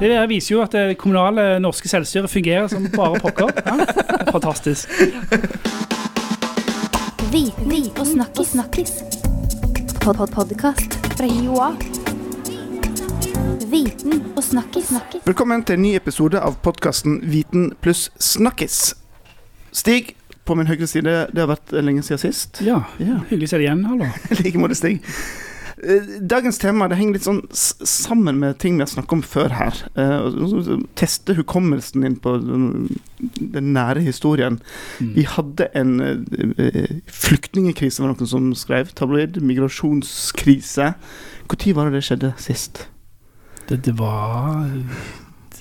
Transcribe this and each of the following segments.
Det der viser jo at det kommunale norske selvstyret fungerer som bare pokker. Ja, det Vi, fantastisk. Og snakkis. snakkis. Pod -pod Podkast fra Joa. Viten og snakkis. snakkis. Velkommen til en ny episode av podkasten Viten pluss snakkis. Stig på min høyre side, det har vært lenge siden sist. Ja, Ja. hyggelig å se deg igjen. Hallo. I like måte, Stig. Eh, Dagens tema det henger litt sånn sammen med ting vi har snakket om før her. Eh, Teste hukommelsen din på den, den nære historien. Mm. Vi hadde en uh, flyktningkrise, var det noen som skrev. Tabloid. Migrasjonskrise. Når var det det skjedde sist? Det, det var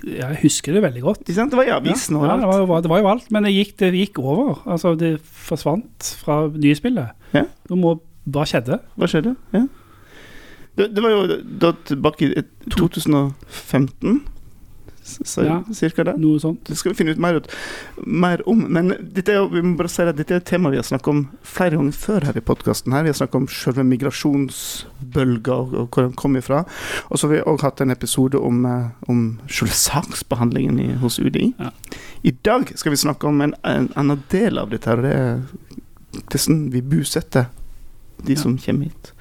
Jeg husker det veldig godt. Det var i avisen ja, og ja, det, alt. var, det var jo alt, men det gikk, det gikk over. Altså, det forsvant fra nyspillet. Ja. Må, hva skjedde? Hva skjedde? Ja. Det, det var jo da tilbake i 2015, s- Ja. cirka det. Noe sånt? Det skal vi finne ut mer, ut, mer om. Men dette er vi må bare si at dette er et tema vi har snakket om flere ganger før her i podkasten. Vi har snakket om selve migrasjonsbølga og, og hvor den kom ifra. Og så har vi òg hatt en episode om, eh, om selve saksbehandlingen i, hos UDI. Ja. I dag skal vi snakke om en, en annen del av dette. og Det er hvordan vi bosetter de Ja. som kommer hit.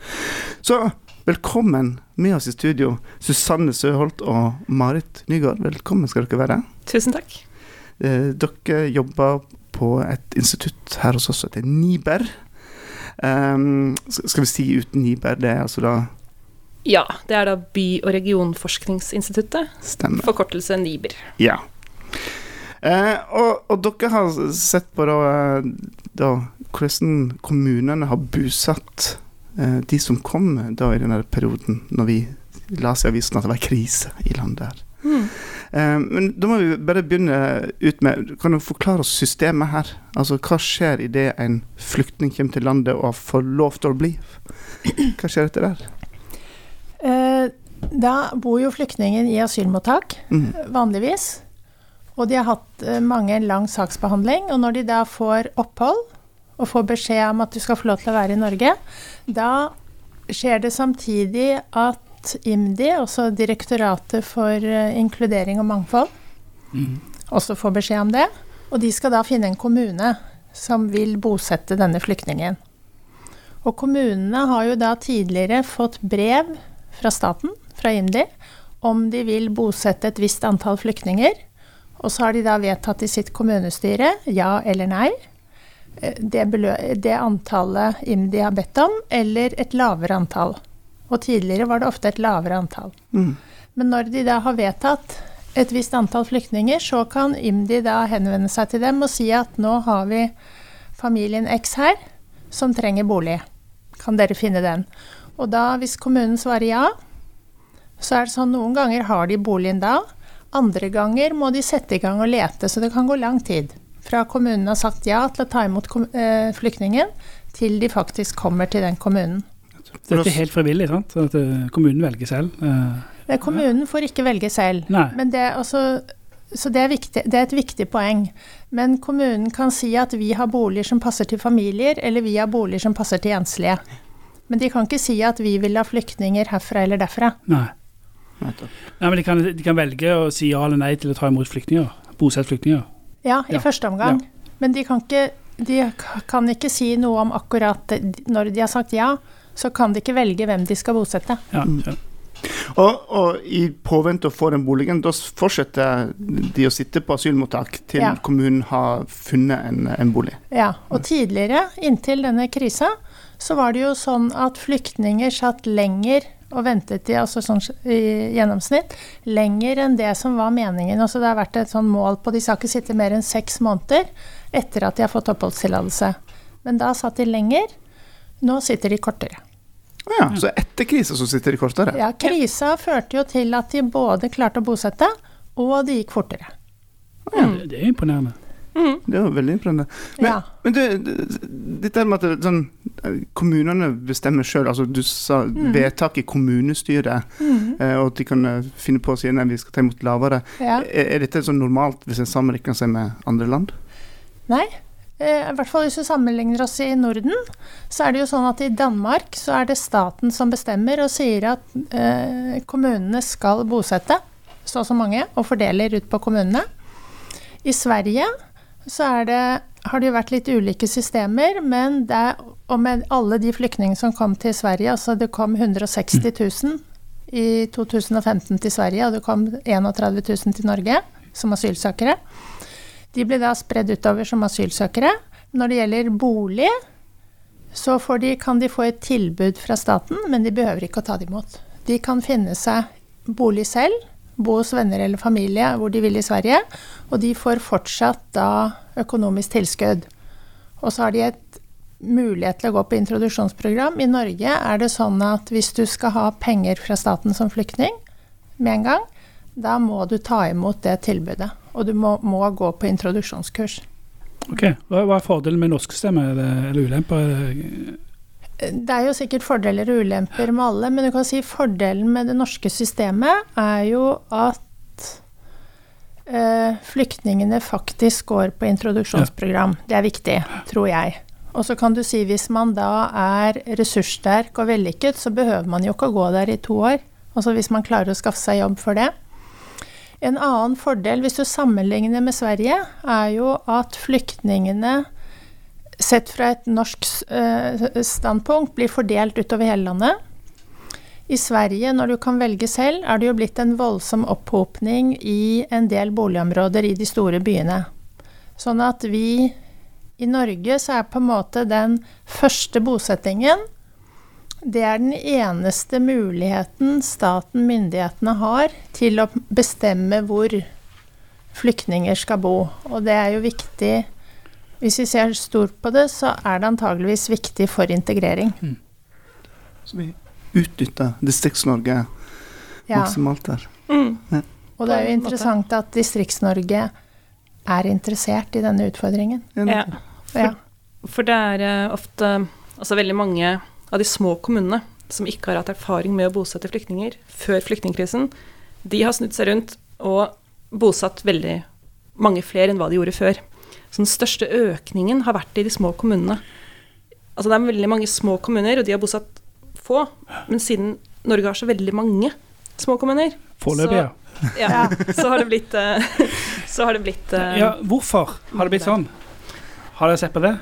Så velkommen med oss i studio, Susanne Søholt og Marit Nygaard. Velkommen skal dere være. Tusen takk. Eh, dere jobber på et institutt her hos oss som heter NIBER. Um, skal vi si uten NIBER, det er altså da Ja, det er da By- og regionforskningsinstituttet, stemmer. forkortelse NIBER. Ja. Eh, og, og dere har sett på da, eh, da hvordan kommunene har bosatt eh, de som kom da i denne perioden, når vi las i avisen at det var krise i landet her. Eh, men da må vi bare begynne ut med Kan du forklare oss systemet her? Altså Hva skjer idet en flyktning kommer til landet og får lov til å bli? Hva skjer etter der? Eh, Da bor jo flyktningen i asylmottak, Mm. vanligvis. Og de har hatt eh, mange lang saksbehandling. Og når de da får opphold, og får beskjed om at du skal få lov til å være i Norge, da skjer det samtidig at IMDi, også Direktoratet for eh, inkludering og mangfold, Mm. også får beskjed om det. Og de skal da finne en kommune som vil bosette denne flyktningen. Og kommunene har jo da tidligere fått brev fra staten, fra IMDi, om de vil bosette et visst antall flyktninger. Og så har de da vedtatt i sitt kommunestyre ja eller nei. Eh, Det, det antallet IMDi har bedt om, eller et lavere antall. Og tidligere var det ofte et lavere antall. Mm. Men når de da har vedtatt et visst antall flyktninger, så kan IMDi da henvende seg til dem og si at nå har vi familien X her som trenger bolig. Kan dere finne den? Og da, hvis kommunen svarer ja, så er det sånn noen ganger har de boligen da. Andre ganger må de sette i gang og lete, så det kan gå lang tid. Fra kommunen har sagt ja til å ta imot eh, flyktningen, til de faktisk kommer til den kommunen. Dette er helt frivillig, sant? At eh, kommunen velger selv. Eh, Kommunen får ikke velge selv. Men det, er også, så det er, viktig, det er et viktig poeng. Men kommunen kan si at vi har boliger som passer til familier, eller vi har boliger som passer til enslige. Men de kan ikke si at vi vil ha flyktninger herfra eller derfra. nei. Nei men de kan, de kan velge å si ja eller nei til å ta imot flyktninger. Bosette flyktninger. Ja, i Ja. første omgang. Men de kan, ikke, de kan ikke si noe om akkurat. Når de har sagt ja, så kan de ikke velge hvem de skal bosette. Ja, Mm. ja. Og, og i påvente å få den boligen, da fortsetter de å sitte på asylmottak til Ja. kommunen har funnet en, en bolig. Ja, og tidligere, inntil denne krisa, så var det jo sånn at flyktninger satt lenger og ventet i, altså sånn i gjennomsnitt, lenger enn det som var meningen. Altså det har vært et sånn mål på De skal ikke sitte mer enn seks måneder etter at de har fått oppholdstillatelse. Men da satt de lenger. Nå sitter de kortere. Ja, så etter krisa så sitter de kortere? Ja, krisa førte jo til at de både klarte å bosette, og de gikk fortere. Ja. det er imponerende. Det var veldig imponerende. Men, Ja. men du, dette med at sånn, kommunene bestemmer sjøl, altså du sa Mm. vedtak i kommunestyret, mm. og at de kan eh, finne på å si nei, vi skal ta imot lavere. Ja. Er, er dette sånn normalt hvis en sammenligner seg med andre land? Nei. Eh, I hvert fall hvis vi sammenligner oss i Norden, så er det jo sånn at i Danmark så er det staten som bestemmer og sier at eh, kommunene skal bosette. så og så mange, og fordeler ut på kommunene. I Sverige så det, har det jo vært litt ulike systemer, men det og med alle de flyktningene som kom til Sverige, altså det kom 160 000 i 2015 til Sverige, og det kom 31 000 til Norge som asylsøkere. De ble da spredd utover som asylsøkere. Når det gjelder bolig, så de, kan de få et tilbud fra staten, men de behøver ikke å ta det imot. De kan finne seg bolig selv, bo hos venner eller familie hvor de vil i Sverige, og de får fortsatt da økonomisk tilskudd. Og så har de et mulighet til å gå på introduksjonsprogram. I Norge er det sånn at hvis du skal ha penger fra staten som flyktning med en gang, da må du ta imot det tilbudet. Og du må, må gå på introduksjonskurs. Ok, Hva, er fordelen med norsksystemet, eller ulemper? Det er jo sikkert fordeler og ulemper med alle, men du kan si fordelen med det norske systemet er jo at eh, flyktningene faktisk går på introduksjonsprogram. Det er viktig, tror jeg. Og så kan du si hvis man da er ressurssterk og vellykket, så behøver man jo ikke å gå der i to år. Altså hvis man klarer å skaffe seg jobb for det. En annen fordel, hvis du sammenligner med Sverige, er jo at flyktningene sett fra et norsk uh, standpunkt, blir fordelt utover hele landet. I Sverige, når du kan velge selv, er det jo blitt en voldsom opphopning i en del boligområder i de store byene. Sånn at vi i Norge så er på en måte den første bosettingen det er den eneste muligheten staten, myndighetene, har til å bestemme hvor flyktninger skal bo. Og det er jo viktig hvis vi ser stort på det, så er det antageligvis viktig for integrering. Mm. Så vi utnytter Distrikts-Norge ja. maksimalt der. Mm. Ja. Og det er jo interessant at Distrikts-Norge er interessert i denne utfordringen. Ja, for, for det er uh, ofte altså veldig mange av de små kommunene som ikke har hatt erfaring med å bosette flyktninger før flyktningkrisen, de har snudd seg rundt og bosatt veldig mange flere enn hva de gjorde før. Så den største økningen har vært i de små kommunene. Altså det er veldig mange små kommuner, og de har bosatt få. Men siden Norge har så veldig mange små kommuner Foreløpig, ja. ja. Så har det blitt, eh, så har det blitt uh, Ja, hvorfor har det blitt sånn? Har dere sett på det?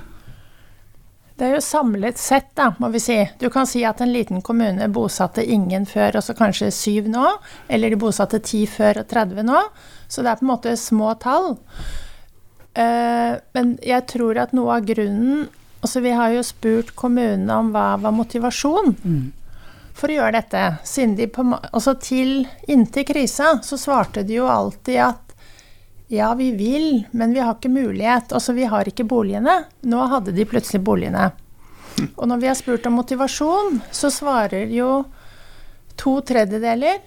Det er jo samlet sett, da, må vi si. Du kan si at en liten kommune bosatte ingen før, og så kanskje syv nå. Eller de bosatte ti før og 30 nå. Så det er på en måte små tall. Uh, men jeg tror at noe av grunnen Altså, vi har jo spurt kommunene om hva var motivasjon mm. for å gjøre dette. Siden de på, altså til Inntil krisa så svarte de jo alltid at ja, vi vil, men vi har ikke mulighet. Altså, vi har ikke boligene. Nå hadde de plutselig boligene. Og når vi har spurt om motivasjon, så svarer jo to tredjedeler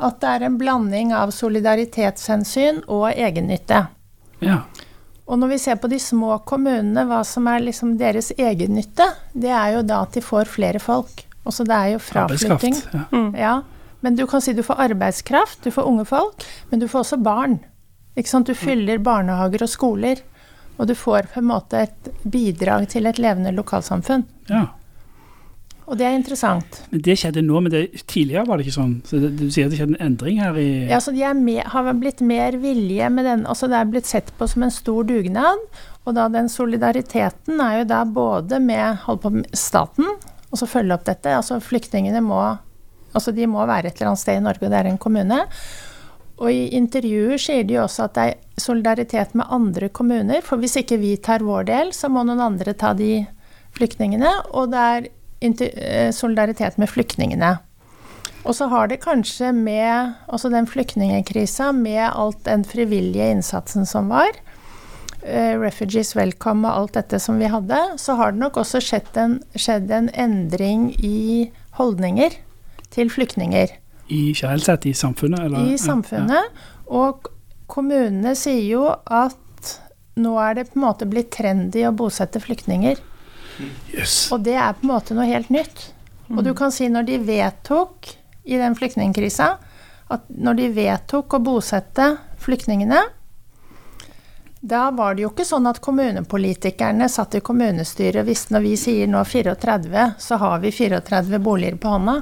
at det er en blanding av solidaritetshensyn og egennytte. Ja. Og når vi ser på de små kommunene, hva som er liksom deres egennytte, det er jo da at de får flere folk. Også det er jo fraflytting. Ja. Mm. ja. Men du kan si du får arbeidskraft, du får unge folk, men du får også barn. Ikke sant? Du fyller barnehager og skoler, og du får på en måte et bidrag til et levende lokalsamfunn. Ja. Og det er interessant. Men Det skjedde nå, men det, tidligere var det ikke sånn? Så det, Du sier det skjedde en endring her i Ja, så de med, har blitt mer vilje med den Altså det er blitt sett på som en stor dugnad. Og da den solidariteten er jo da både med holdt på staten, og så følge opp dette. Altså flyktningene må Altså de må være et eller annet sted i Norge, og det er en kommune. Og i intervjuer sier de jo også at det er solidaritet med andre kommuner. For hvis ikke vi tar vår del, så må noen andre ta de flyktningene. Og det er solidaritet med flyktningene. Og så har det kanskje med også den flyktningkrisa, med alt den frivillige innsatsen som var, uh, Refugees Welcome og alt dette som vi hadde, så har det nok også skjedd en, skjedd en endring i holdninger til flyktninger. I generelt i samfunnet? Eller? I samfunnet. Ja, ja. Og kommunene sier jo at nå er det på en måte blitt trendy å bosette flyktninger. Yes. Og det er på en måte noe helt nytt. Og du mm. kan si når de vedtok i den flyktningkrisa at når de vedtok å bosette flyktningene, da var det jo ikke sånn at kommunepolitikerne satt i kommunestyret og visste når vi sier nå 34, så har vi 34 boliger på hånda.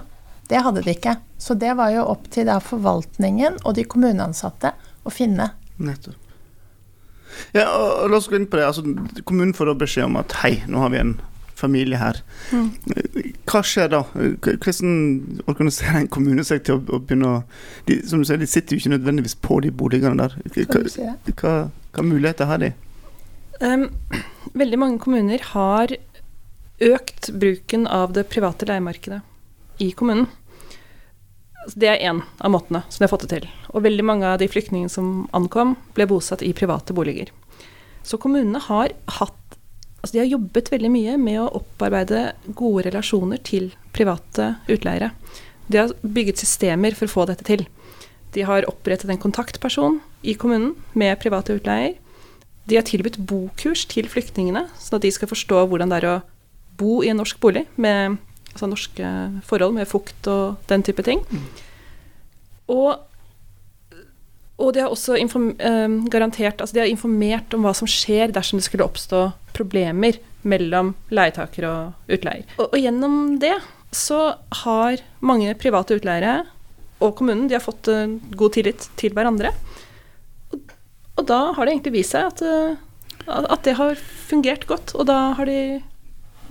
Det hadde de ikke. Så det var jo opp til da forvaltningen og de kommuneansatte å finne. Nettopp. Ja, og, og la oss gå inn på det. Altså, kommunen får da beskjed om at hei, nå har vi en familie her. Mm. Hva skjer da? Hvordan organiserer en kommune seg til å, å begynne å de, Som du sier, de sitter jo ikke nødvendigvis på de boligene der. Hva, hva, hva muligheter har de? Um, veldig mange kommuner har økt bruken av det private leiemarkedet i kommunen. Altså, Det er én av måtene som de har fått det til. Og veldig mange av de flyktningene som ankom, ble bosatt i private boliger. Så kommunene har hatt Altså de har jobbet veldig mye med å opparbeide gode relasjoner til private utleiere. De har bygget systemer for å få dette til. De har opprettet en kontaktperson i kommunen med private utleier. De har tilbudt bokurs til flyktningene, sånn at de skal forstå hvordan det er å bo i en norsk bolig med altså norske forhold, med fukt og den type ting. Og, og de har også inform, eh, garantert Altså de har informert om hva som skjer dersom det skulle oppstå problemer mellom leietaker og utleier. Og, og gjennom det så har mange private utleiere og kommunen de har fått eh, god tillit til hverandre. Og, og da har det egentlig vist seg at, eh, at det har fungert godt. Og da har de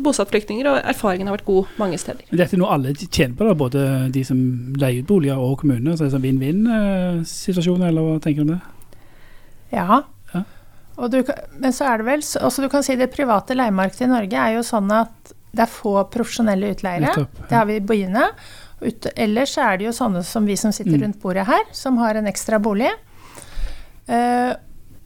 bosatt flyktninger, og erfaringen har vært god mange steder. Men Dette er noe alle tjener på, da, både de som leier ut boliger og kommunene. Så det er en vinn-vinn-situasjon, eller hva tenker du om det? Ja. Ja. Og du, men så er det vel også du kan si det private leiemarkedet i Norge er jo sånn at det er få profesjonelle utleiere. Nettopp. Det har vi i byene. Ut, ellers er det jo sånne som vi som sitter Mm. rundt bordet her, som har en ekstra bolig. Eh,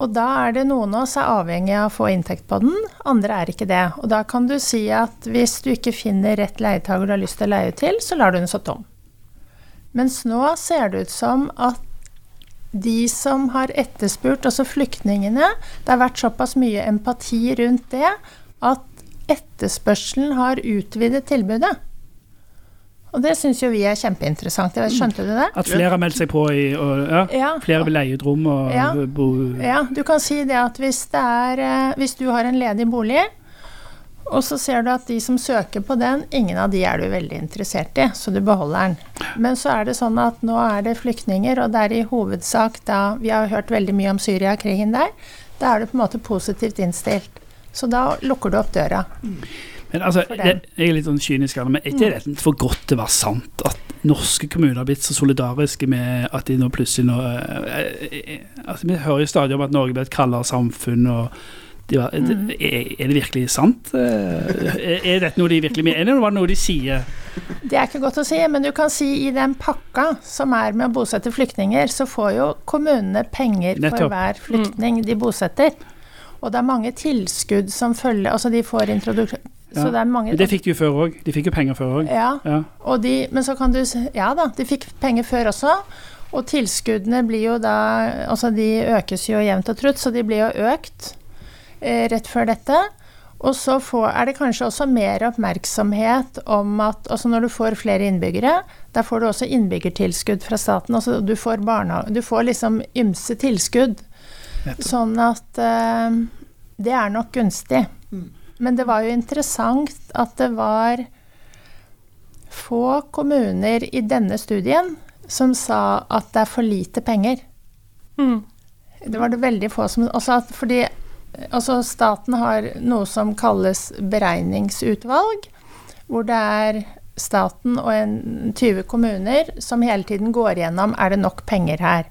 og da er det noen av oss er avhengig av å få inntekt på den, andre er ikke det. Og da kan du si at hvis du ikke finner rett leietager du har lyst til å leie til, så lar du den stå tom. Mens nå ser det ut som at de som har etterspurt, altså flyktningene, det har vært såpass mye empati rundt det at etterspørselen har utvidet tilbudet. Og det syns jo vi er kjempeinteressant. Skjønte du det? At flere har meldt seg på i og, ja, Ja. Flere vil leie ut rom og Ja. bo Ja, du kan si det at hvis det er eh, Hvis du har en ledig bolig, og så ser du at de som søker på den, ingen av de er du veldig interessert i, så du beholder den. Men så er det sånn at nå er det flyktninger, og det er i hovedsak da Vi har hørt veldig mye om Syria-krigen der. Da er du på en måte positivt innstilt. Så da lukker du opp døra. Men altså, det, jeg er litt sånn kynisk, det, men er ikke dette for godt til å være sant? At norske kommuner har blitt så solidariske med at de nå plutselig nå eh, eh, altså, Vi hører jo stadig om at Norge blir et kaldere samfunn. og de var, Mm. er, er det virkelig sant? Eh, Er, er dette noe de virkelig mener, eller var det noe de sier? Det er ikke godt å si, men du kan si i den pakka som er med å bosette flyktninger, så får jo kommunene penger for hver flyktning de bosetter. Og det er mange tilskudd som følger Altså de får introduksjon Ja. Så det er mange Men det fikk de jo før òg. De fikk jo penger før òg. Ja, Ja. de, men så kan du Ja da, de fikk penger før også. Og tilskuddene blir jo da Altså de økes jo jevnt og trutt, så de blir jo økt eh, rett før dette. Og så får, er det kanskje også mer oppmerksomhet om at altså når du får flere innbyggere, da får du også innbyggertilskudd fra staten. Altså du får, du får liksom ymse tilskudd. Sånn at eh, det er nok gunstig. Men det var jo interessant at det var få kommuner i denne studien som sa at det er for lite penger. Mm. Det var det veldig få som altså at Fordi altså staten har noe som kalles beregningsutvalg, hvor det er staten og en 20 kommuner som hele tiden går gjennom er det nok penger her.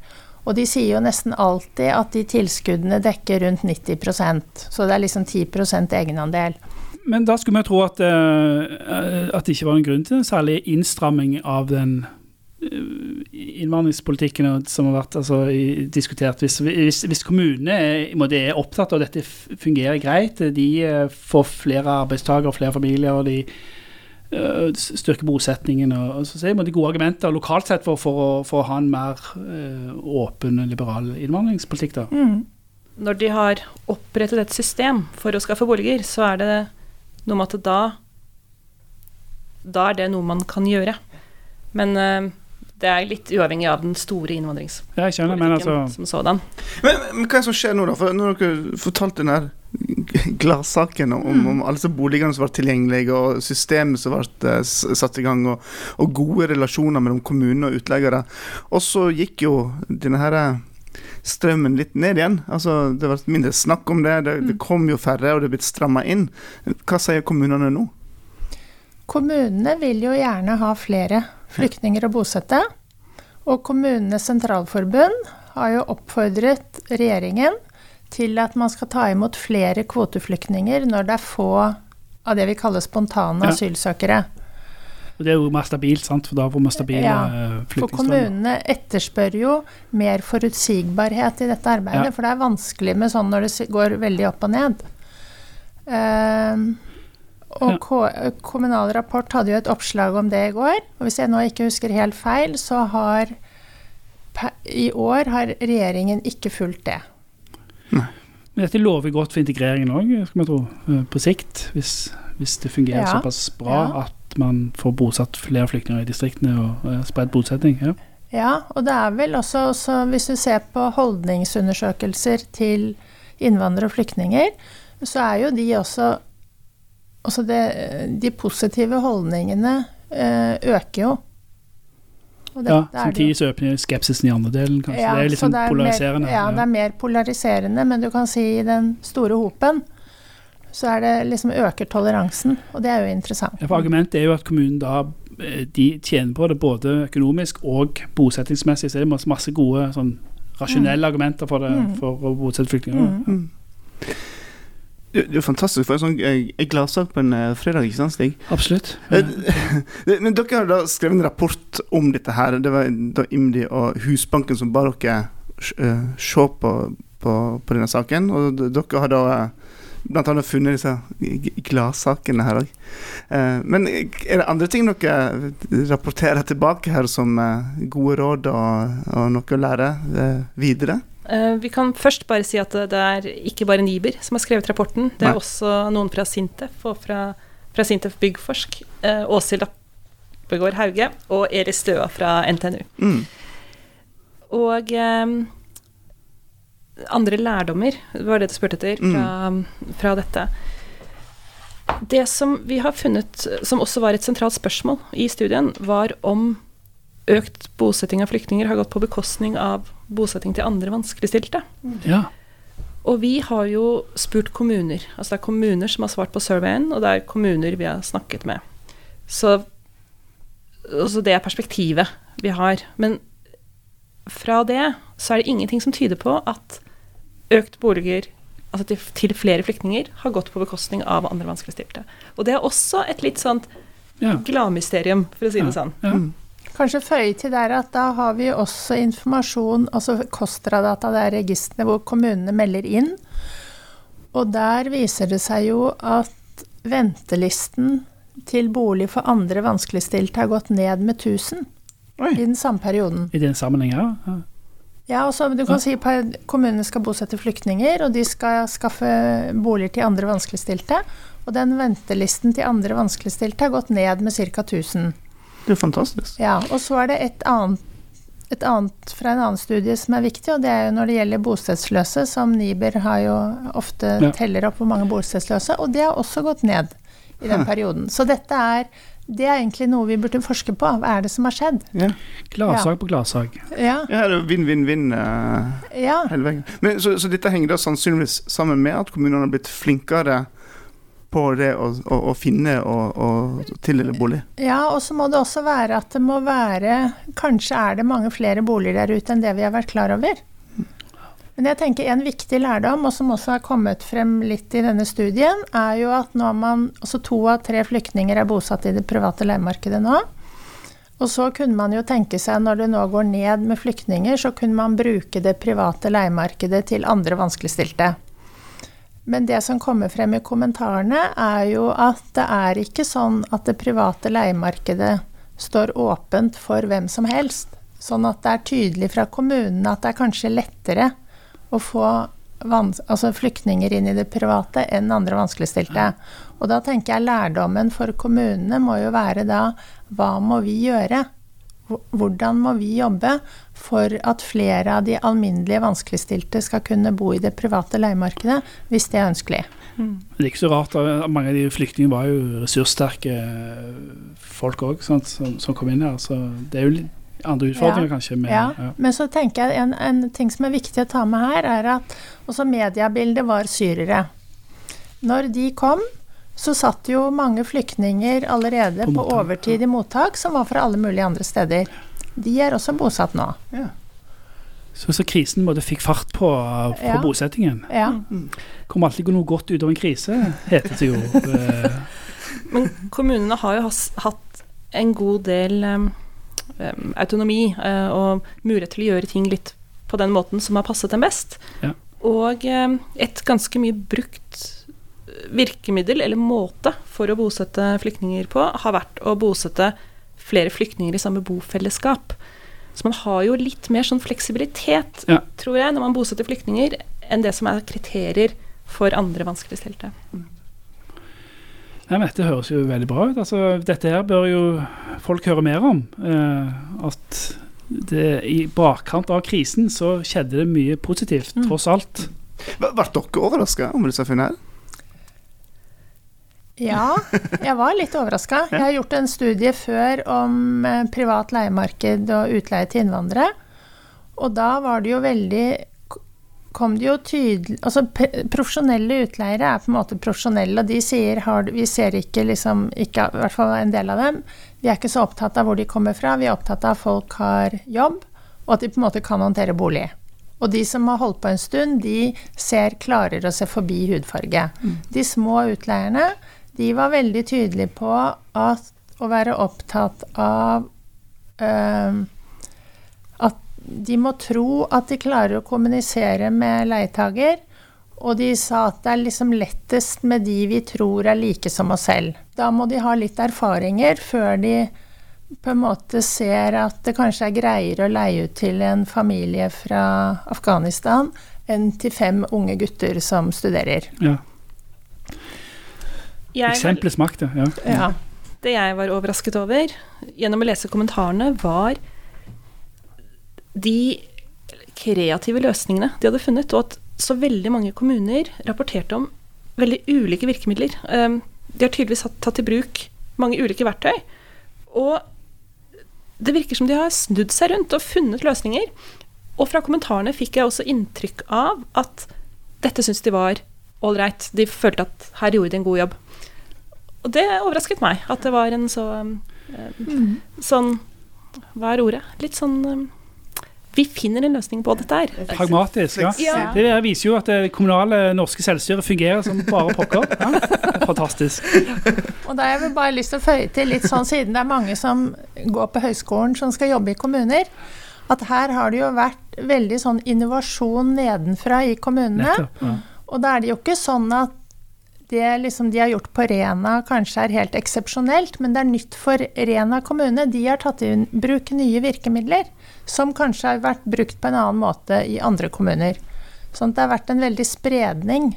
Og de sier jo nesten alltid at de tilskuddene dekker rundt 90% så det er liksom 10% egenandel. Men da skulle vi tro at, eh, at det ikke var en grunn til en særlig innstramming av den eh, innvandringspolitikken som har vært altså, diskutert. Hvis, hvis, hvis kommunene er, er opptatt av at dette fungerer greit, de eh, får flere arbeidstakere og flere familier, og de eh, s- bosettingen, og så ser man de gode argumenter lokalt sett for, for, å, for å ha en mer eh, åpen, liberal innvandringspolitikk. da. Mm. Når de har opprettet et system for å skaffe boliger, så er det noe med at da Da er det noe man kan gjøre. Men eh, Det er litt uavhengig av den store innvandringspolitikken men altså som sådan. Men, men hva er det som skjer nå, da? For Når dere fortalte den her gladsaken om, Mm. om alle disse boligene som var tilgjengelige, og systemet som ble eh, satt i gang, og, og gode relasjoner mellom kommune og utleiere, og så gikk jo denne her eh, strømmen litt ned igjen. Altså, Det ble mindre snakk om det, det, det kom jo færre, og det er blitt stramma inn. Hva sier kommunene nå? Kommunene vil jo gjerne ha flere flyktninger å bosette. Og Kommunenes sentralforbund har jo oppfordret regjeringen til at man skal ta imot flere kvoteflyktninger når det er få av det vi kaller spontane Ja. asylsøkere. og Det er jo mer stabilt, sant, for da får vi stabile Ja, eh, For kommunene etterspør jo mer forutsigbarhet i dette arbeidet, Ja. for det er vanskelig med sånn når det går veldig opp og ned. Ehm, og Ja. Kommunal Rapport hadde jo et oppslag om det i går, og hvis jeg nå ikke husker helt feil, så har i år har regjeringen ikke fulgt det. Men dette lover godt for integreringen òg, skal vi tro, eh, på sikt. Hvis, hvis det fungerer Ja. såpass bra Ja. at man får bosatt flere flyktninger i distriktene og eh, spredt bosetting. Ja. Ja, og det er vel også, også hvis du ser på holdningsundersøkelser til innvandrere og flyktninger, så er jo de også Altså det, de positive holdningene eh, øker jo. Ja, det jo- Samtidig så øker skepsisen i andre delen, kanskje. det er litt sånn det er polariserende. Mer, ja, det er mer polariserende, men du kan si i den store hopen så er det liksom øker toleransen, og det er jo interessant. Ja, for Argumentet er jo at kommunen da eh, de tjener på det både økonomisk og bosettingsmessig. Så det er masse, gode sånn, rasjonelle argumenter for, det, Mm. for å bosette flyktninger. Mm. Det, er jo fantastisk for en sånn eh, gladsak på en eh, fredag, ikke sant, Stig? Absolutt. Ja. Men dere har da skrevet en rapport om dette her. Det var da IMDi og Husbanken som ba dere eh, se på, på, på denne saken. Og dere har da eh, blant annet funnet disse gladsakene her òg. Men er det andre ting dere rapporterer tilbake her som eh, gode råd og, og noe å lære eh, videre? Eh, Vi kan først bare si at det er ikke bare Niber som har skrevet rapporten. Det Nei. er også noen fra Sintef og fra, fra Sintef Byggforsk. eh, Åshild Appegård Hauge og Eris Støa fra NTNU. Mm. Og eh, andre lærdommer, var det du spurte etter, fra, fra dette. Det som vi har funnet, som også var et sentralt spørsmål i studien, var om økt bosetting av flyktninger har gått på bekostning av bosetting til andre vanskeligstilte. Ja. Og vi har jo spurt kommuner. Altså det er kommuner som har svart på surveyen, og det er kommuner vi har snakket med. Så altså det er perspektivet vi har. Men fra det så er det ingenting som tyder på at økt boliger altså til, til flere flyktninger har gått på bekostning av andre vanskeligstilte. Og det er også et litt sånt ja. gladmysterium, for å si det sånn. ja. Kanskje føye til der at da har vi også informasjon, altså KOSTRA-data, det er registrene hvor kommunene melder inn. Og der viser det seg jo at ventelisten til bolig for andre vanskeligstilte har gått ned med 1000 Oi. i den samme perioden. I den sammenheng. Ja. Ja, og så du kan si at Kommunene skal bosette flyktninger, og de skal skaffe boliger til andre vanskeligstilte. Og den ventelisten til andre vanskeligstilte har gått ned med ca. 1000. Det er fantastisk. Ja, og så er det et annet, et annet fra en annen studie som er viktig, og det er jo når det gjelder bostedsløse, som Niber har jo ofte Ja. teller opp hvor mange bostedsløse, og det har også gått ned i den perioden. Så dette er, det er egentlig noe vi burde forske på. Hva er det som har skjedd? Ja. Gladsak på gladsak. Ja, Ja, det er vinn-vinn-vinn eh, ja. hele veien. Men, så, så dette henger da sannsynligvis sammen med at kommunene har blitt flinkere på det å, å, å finne og, og tildele bolig? Ja, og så må det også være at det må være Kanskje er det mange flere boliger der ute enn det vi har vært klar over. Men jeg tenker en viktig lærdom, og som også har kommet frem litt i denne studien, er jo at når man Altså to av tre flyktninger er bosatt i det private leiemarkedet nå. Og så kunne man jo tenke seg, når det nå går ned med flyktninger, så kunne man bruke det private leiemarkedet til andre vanskeligstilte. Men det som kommer frem i kommentarene, er jo at det er ikke sånn at det private leiemarkedet står åpent for hvem som helst. Sånn at det er tydelig fra kommunene at det er kanskje lettere å få altså flyktninger inn i det private enn andre vanskeligstilte. Og da tenker jeg lærdommen for kommunene må jo være da hva må vi gjøre? Hvor- Hvordan må vi jobbe for at flere av de alminnelige vanskeligstilte skal kunne bo i det private leiemarkedet, hvis det er ønskelig? Det er ikke så rart, mange av de flyktningene var jo ressurssterke folk òg, som, som kom inn her. Så det er jo andre utfordringer, Ja. kanskje. Med, Ja, ja. men så tenker jeg en, en ting som er viktig å ta med her, er at også mediebildet var syrere. Når de kom, så satt jo mange flyktninger allerede På på, overtid i mottak, som var fra alle mulige andre steder. De er også bosatt nå. Ja. Så, så krisen både fikk fart på, på Ja. bosettingen. Ja. Kommer alltid noe godt ut av en krise, heter det jo. Men kommunene har jo hatt en god del em, autonomi uh, og mulighet til å gjøre ting litt på den måten som har passet dem best. Ja. Og um, et ganske mye brukt virkemiddel eller måte for å bosette flyktninger på, har vært å bosette flere flyktninger i samme bofellesskap. Så man har jo litt mer sånn fleksibilitet, Ja. tror jeg, når man bosetter flyktninger, enn det som er kriterier for andre vanskeligstilte. Nei, men Dette høres jo veldig bra ut. Altså, dette her bør jo folk høre mer om. Eh, at det, i bakkant av krisen så skjedde det mye positivt, Mm. tross alt. Ble dere overraska over disse funnene? her? Ja, jeg var litt overraska. Jeg har gjort en studie før om eh, privat leiemarked og utleie til innvandrere. Og da var det jo veldig kom det jo tydelig Altså profesjonelle utleiere er på en måte profesjonelle, og de sier har, vi ser ikke liksom ikke, I hvert fall en del av dem. Vi er ikke så opptatt av hvor de kommer fra, vi er opptatt av at folk har jobb, og at de på en måte kan håndtere bolig. Og de som har holdt på en stund, de ser klarer å se forbi hudfarge. De små utleierne, de var veldig tydelige på at å være opptatt av øhm, at de må tro at de klarer å kommunisere med leietager, og de sa at det er liksom lettest med de vi tror er like som oss selv. Da må de ha litt erfaringer før de på en måte ser at det kanskje er greiere å leie ut til en familie fra Afghanistan enn til fem unge gutter som studerer. Ja. Var- makt, ja. Ja. Det jeg var overrasket over gjennom å lese kommentarene, var de kreative løsningene de hadde funnet, og at så veldig mange kommuner rapporterte om veldig ulike virkemidler. Um, De har tydeligvis tatt i bruk mange ulike verktøy. Og det virker som de har snudd seg rundt og funnet løsninger. Og fra kommentarene fikk jeg også inntrykk av at dette syns de var ålreit. De følte at her gjorde de en god jobb. Og det overrasket meg, at det var en så um, um, Sånn Hva er ordet? Litt sånn um, Vi finner en løsning på dette her. Pragmatisk. ja. Ja. Det der viser jo at det kommunale norske selvstyret fungerer som bare pokker. Ja. Er fantastisk. Og da har jeg bare lyst til å føye til litt sånn, siden det er mange som går på høyskolen som skal jobbe i kommuner, at her har det jo vært veldig sånn innovasjon nedenfra i kommunene. Nettopp. Ja. Og da er det jo ikke sånn at det liksom de har gjort på Rena kanskje er helt eksepsjonelt, men det er nytt for Rena kommune. De har tatt i bruk nye virkemidler som kanskje har vært brukt på en annen måte i andre kommuner. Sånn at det har vært en veldig spredning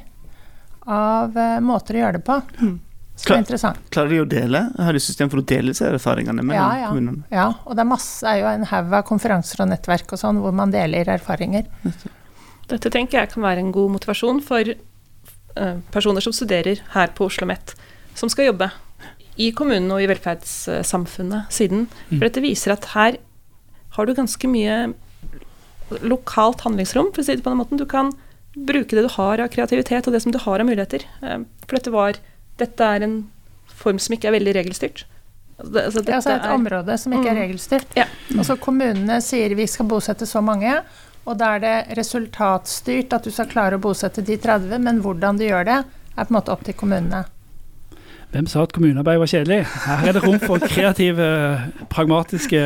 av eh, måter å gjøre det på. Som Klar. er interessant. Klarer de å dele? Har de system for å dele seg erfaringene mellom Ja, ja. kommunene? Ja, og det er masse, er jo en haug av konferanser og nettverk og sånn hvor man deler erfaringer. Dette tenker jeg kan være en god motivasjon for eh, personer som studerer her på Oslo OsloMet, som skal jobbe i kommunen og i velferdssamfunnet siden. Mm. For dette viser at her har du ganske mye lokalt handlingsrom, for å si det på den måten. Du kan bruke det du har av kreativitet, og det som du har av muligheter. Eh, For dette var Dette er en form som ikke er veldig regelstyrt. Altså, det- altså, Det er altså et er- område som ikke er Mm. regelstyrt. Ja. Altså, kommunene sier vi skal bosette så mange, og da er det resultatstyrt at du skal klare å bosette de 30, men hvordan du gjør det, er på en måte opp til kommunene. Hvem sa at kommunearbeid var kjedelig? Her er det rom for kreative, pragmatiske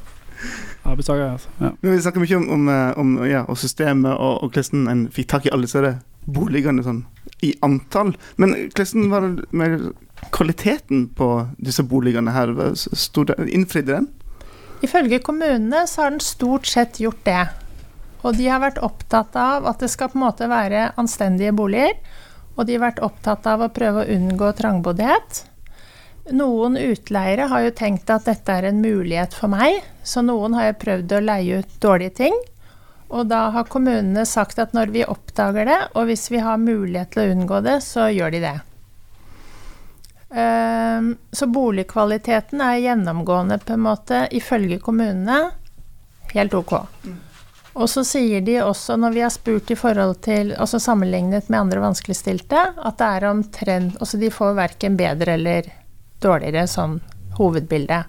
arbeidstakere. Altså. Ja. Men Vi snakker mye om, om, eh, om ja, og systemet og, og hvordan en fikk tak i alle disse boligene sånn, i antall. Men hvordan var det med kvaliteten på disse boligene her? Innfridde den? Ifølge kommunene så har den stort sett gjort det. Og de har vært opptatt av at det skal på en måte være anstendige boliger. Og de har vært opptatt av å prøve å unngå trangboddhet. Noen utleiere har jo tenkt at dette er en mulighet for meg, så noen har jo prøvd å leie ut dårlige ting. Og da har kommunene sagt at når vi oppdager det, og hvis vi har mulighet til å unngå det, så gjør de det. Ehm, Så boligkvaliteten er gjennomgående, på en måte, ifølge kommunene, helt ok. Og så sier de også, når vi har spurt i forhold til, altså sammenlignet med andre vanskeligstilte, at det er omtrent Altså de får verken bedre eller dårligere sånn hovedbilde.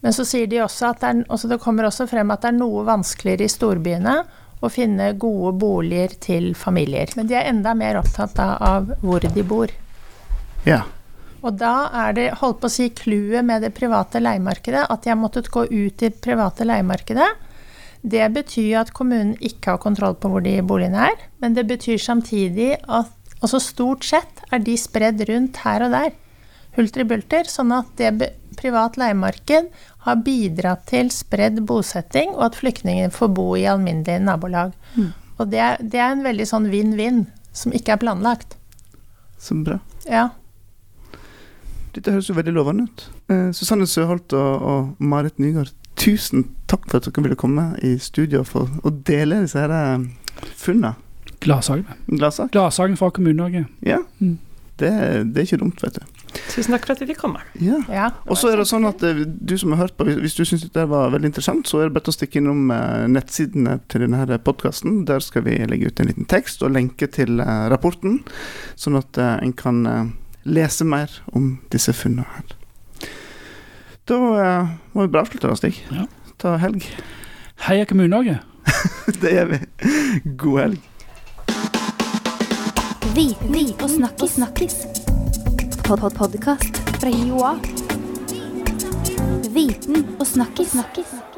Men så sier de også at det, er, altså det kommer også frem at det er noe vanskeligere i storbyene å finne gode boliger til familier. Men de er enda mer opptatt da av hvor de bor. Ja. Og da er det, holdt på å si, clouet med det private leiemarkedet, at de har måttet gå ut i det private leiemarkedet. Det betyr at kommunen ikke har kontroll på hvor de boligene er, men det betyr samtidig at også stort sett er de spredd rundt her og der, hulter i bulter, sånn at det privat leiemarked har bidratt til spredd bosetting, og at flyktninger får bo i alminnelige nabolag. Og det er, det er en veldig sånn vinn-vinn, som ikke er planlagt. Så bra. Ja. Dette høres jo veldig lovende ut. Eh, Susanne Søholt og, og Marit Nygaard, tusen takk for at dere ville komme i studio for å dele disse her eh, funnene. Gladsagen. Gladsagen fra Kommune-Norge. Ja. Mm. Det, det er ikke dumt, vet du. Tusen takk for at vi fikk komme. Ja. ja. Og så er det sånn at eh, du som har hørt på, hvis- du syns dette var veldig interessant, så er det bare å stikke innom eh, nettsidene til denne podkasten. Der skal vi legge ut en liten tekst og lenke til rapporten, sånn at en kan lese mer om disse funnene her. Da eh, må vi bare avslutte Stig. Ja. Ta helg. Heia Kommune-Norge. Det gjør vi. God helg. Viten og snakkis. snakkis. Pod -pod Podkast fra Joa. Viten og snakkis. snakkis.